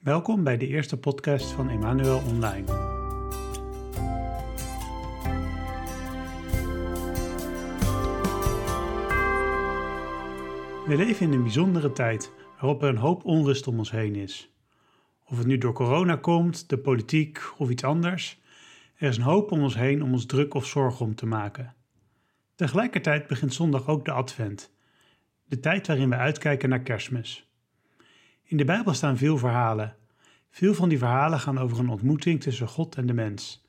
Welkom bij de eerste podcast van Emmanuel Online. We leven in een bijzondere tijd waarop er een hoop onrust om ons heen is. Of het nu door corona komt, de politiek of iets anders, er is een hoop om ons heen om ons druk of zorgen om te maken. Tegelijkertijd begint zondag ook de Advent, de tijd waarin we uitkijken naar Kerstmis. In de Bijbel staan veel verhalen. Veel van die verhalen gaan over een ontmoeting tussen God en de mens.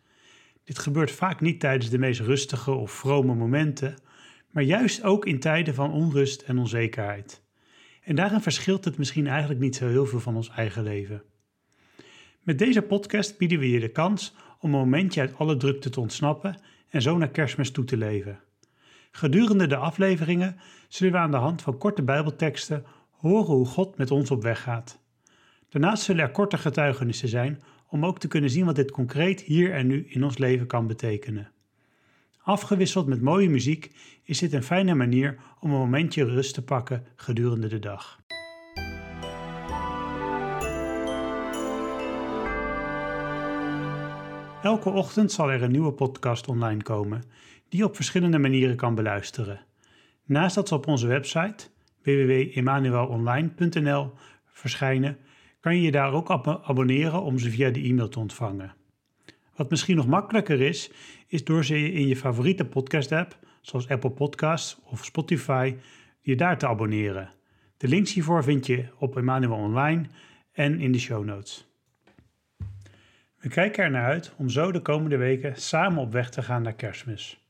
Dit gebeurt vaak niet tijdens de meest rustige of vrome momenten, maar juist ook in tijden van onrust en onzekerheid. En daarin verschilt het misschien eigenlijk niet zo heel veel van ons eigen leven. Met deze podcast bieden we je de kans om een momentje uit alle drukte te ontsnappen en zo naar kerstmis toe te leven. Gedurende de afleveringen zullen we aan de hand van korte Bijbelteksten horen hoe God met ons op weg gaat. Daarnaast zullen er korte getuigenissen zijn om ook te kunnen zien wat dit concreet hier en nu in ons leven kan betekenen. Afgewisseld met mooie muziek is dit een fijne manier om een momentje rust te pakken gedurende de dag. Elke ochtend zal er een nieuwe podcast online komen, die je op verschillende manieren kan beluisteren. Naast dat ze op onze website www.emmanuelonline.nl verschijnen, kan je je daar ook abonneren om ze via de e-mail te ontvangen. Wat misschien nog makkelijker is, is door ze in je favoriete podcast-app, zoals Apple Podcasts of Spotify, je daar te abonneren. De links hiervoor vind je op Emmanuel Online en in de show notes. We kijken er naar uit om zo de komende weken samen op weg te gaan naar kerstmis.